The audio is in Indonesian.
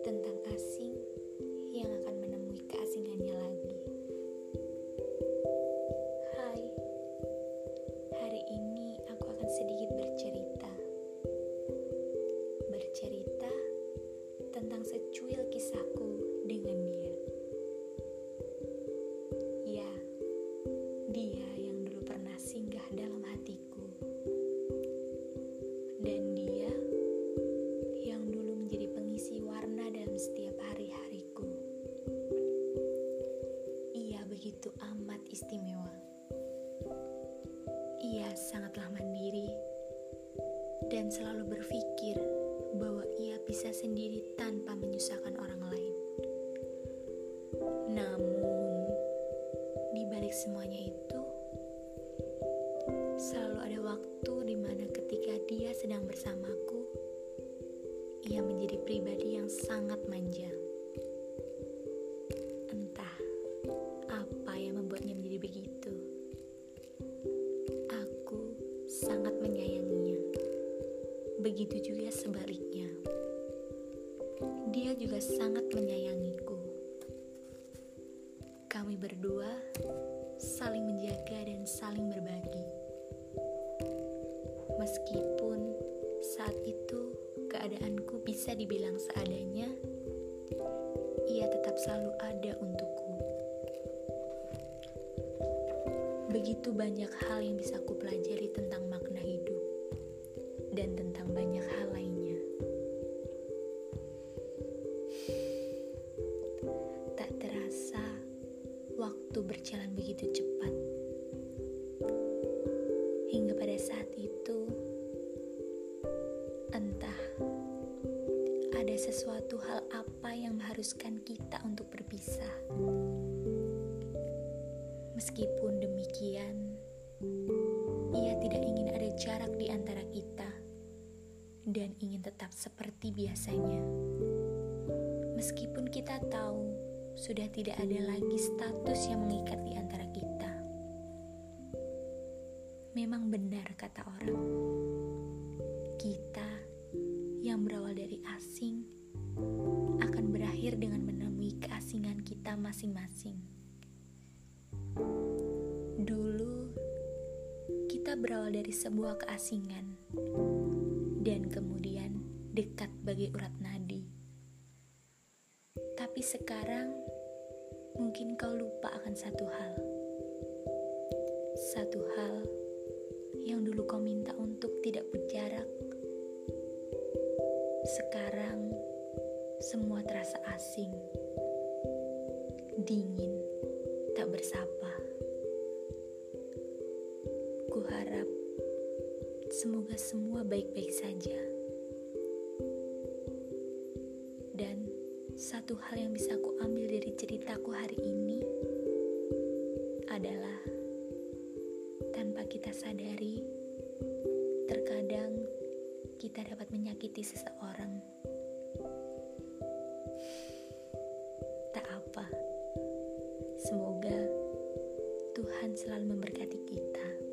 tentang asing yang akan menemui keasingannya lagi. Hai, hari ini aku akan sedikit bercerita. Bercerita tentang secuil kisahku dalam setiap hari-hariku. Ia begitu amat istimewa. Ia sangatlah mandiri dan selalu berpikir bahwa ia bisa sendiri tanpa menyusahkan orang lain. Namun, di balik semuanya itu, selalu ada waktu di mana ketika dia sedang bersamaku, ia menjadi pribadi yang sangat manja. Entah apa yang membuatnya menjadi begitu. Aku sangat menyayanginya. Begitu juga sebaliknya. Dia juga sangat menyayangiku. Kami berdua saling menjaga dan saling berbagi. Meskipun saat itu keadaanku bisa dibilang seadanya, ia tetap selalu ada untukku. Begitu banyak hal yang bisa aku pelajari tentang makna hidup dan tentang banyak hal lainnya. Tak terasa waktu berjalan begitu cepat. Hingga pada saat itu, entah ada sesuatu hal apa yang mengharuskan kita untuk berpisah. Meskipun demikian, ia tidak ingin ada jarak di antara kita dan ingin tetap seperti biasanya. Meskipun kita tahu sudah tidak ada lagi status yang mengikat di antara kita. Memang benar kata orang, masing-masing. Dulu kita berawal dari sebuah keasingan dan kemudian dekat bagai urat nadi. Tapi sekarang mungkin kau lupa akan satu hal. Satu hal yang dulu kau minta untuk tidak berjarak. Sekarang semua terasa asing. Dingin, tak bersapa. Kuharap semoga semua baik-baik saja. Dan satu hal yang bisa aku ambil dari ceritaku hari ini adalah tanpa kita sadari, terkadang kita dapat menyakiti seseorang. Tak apa, semoga Tuhan selalu memberkati kita.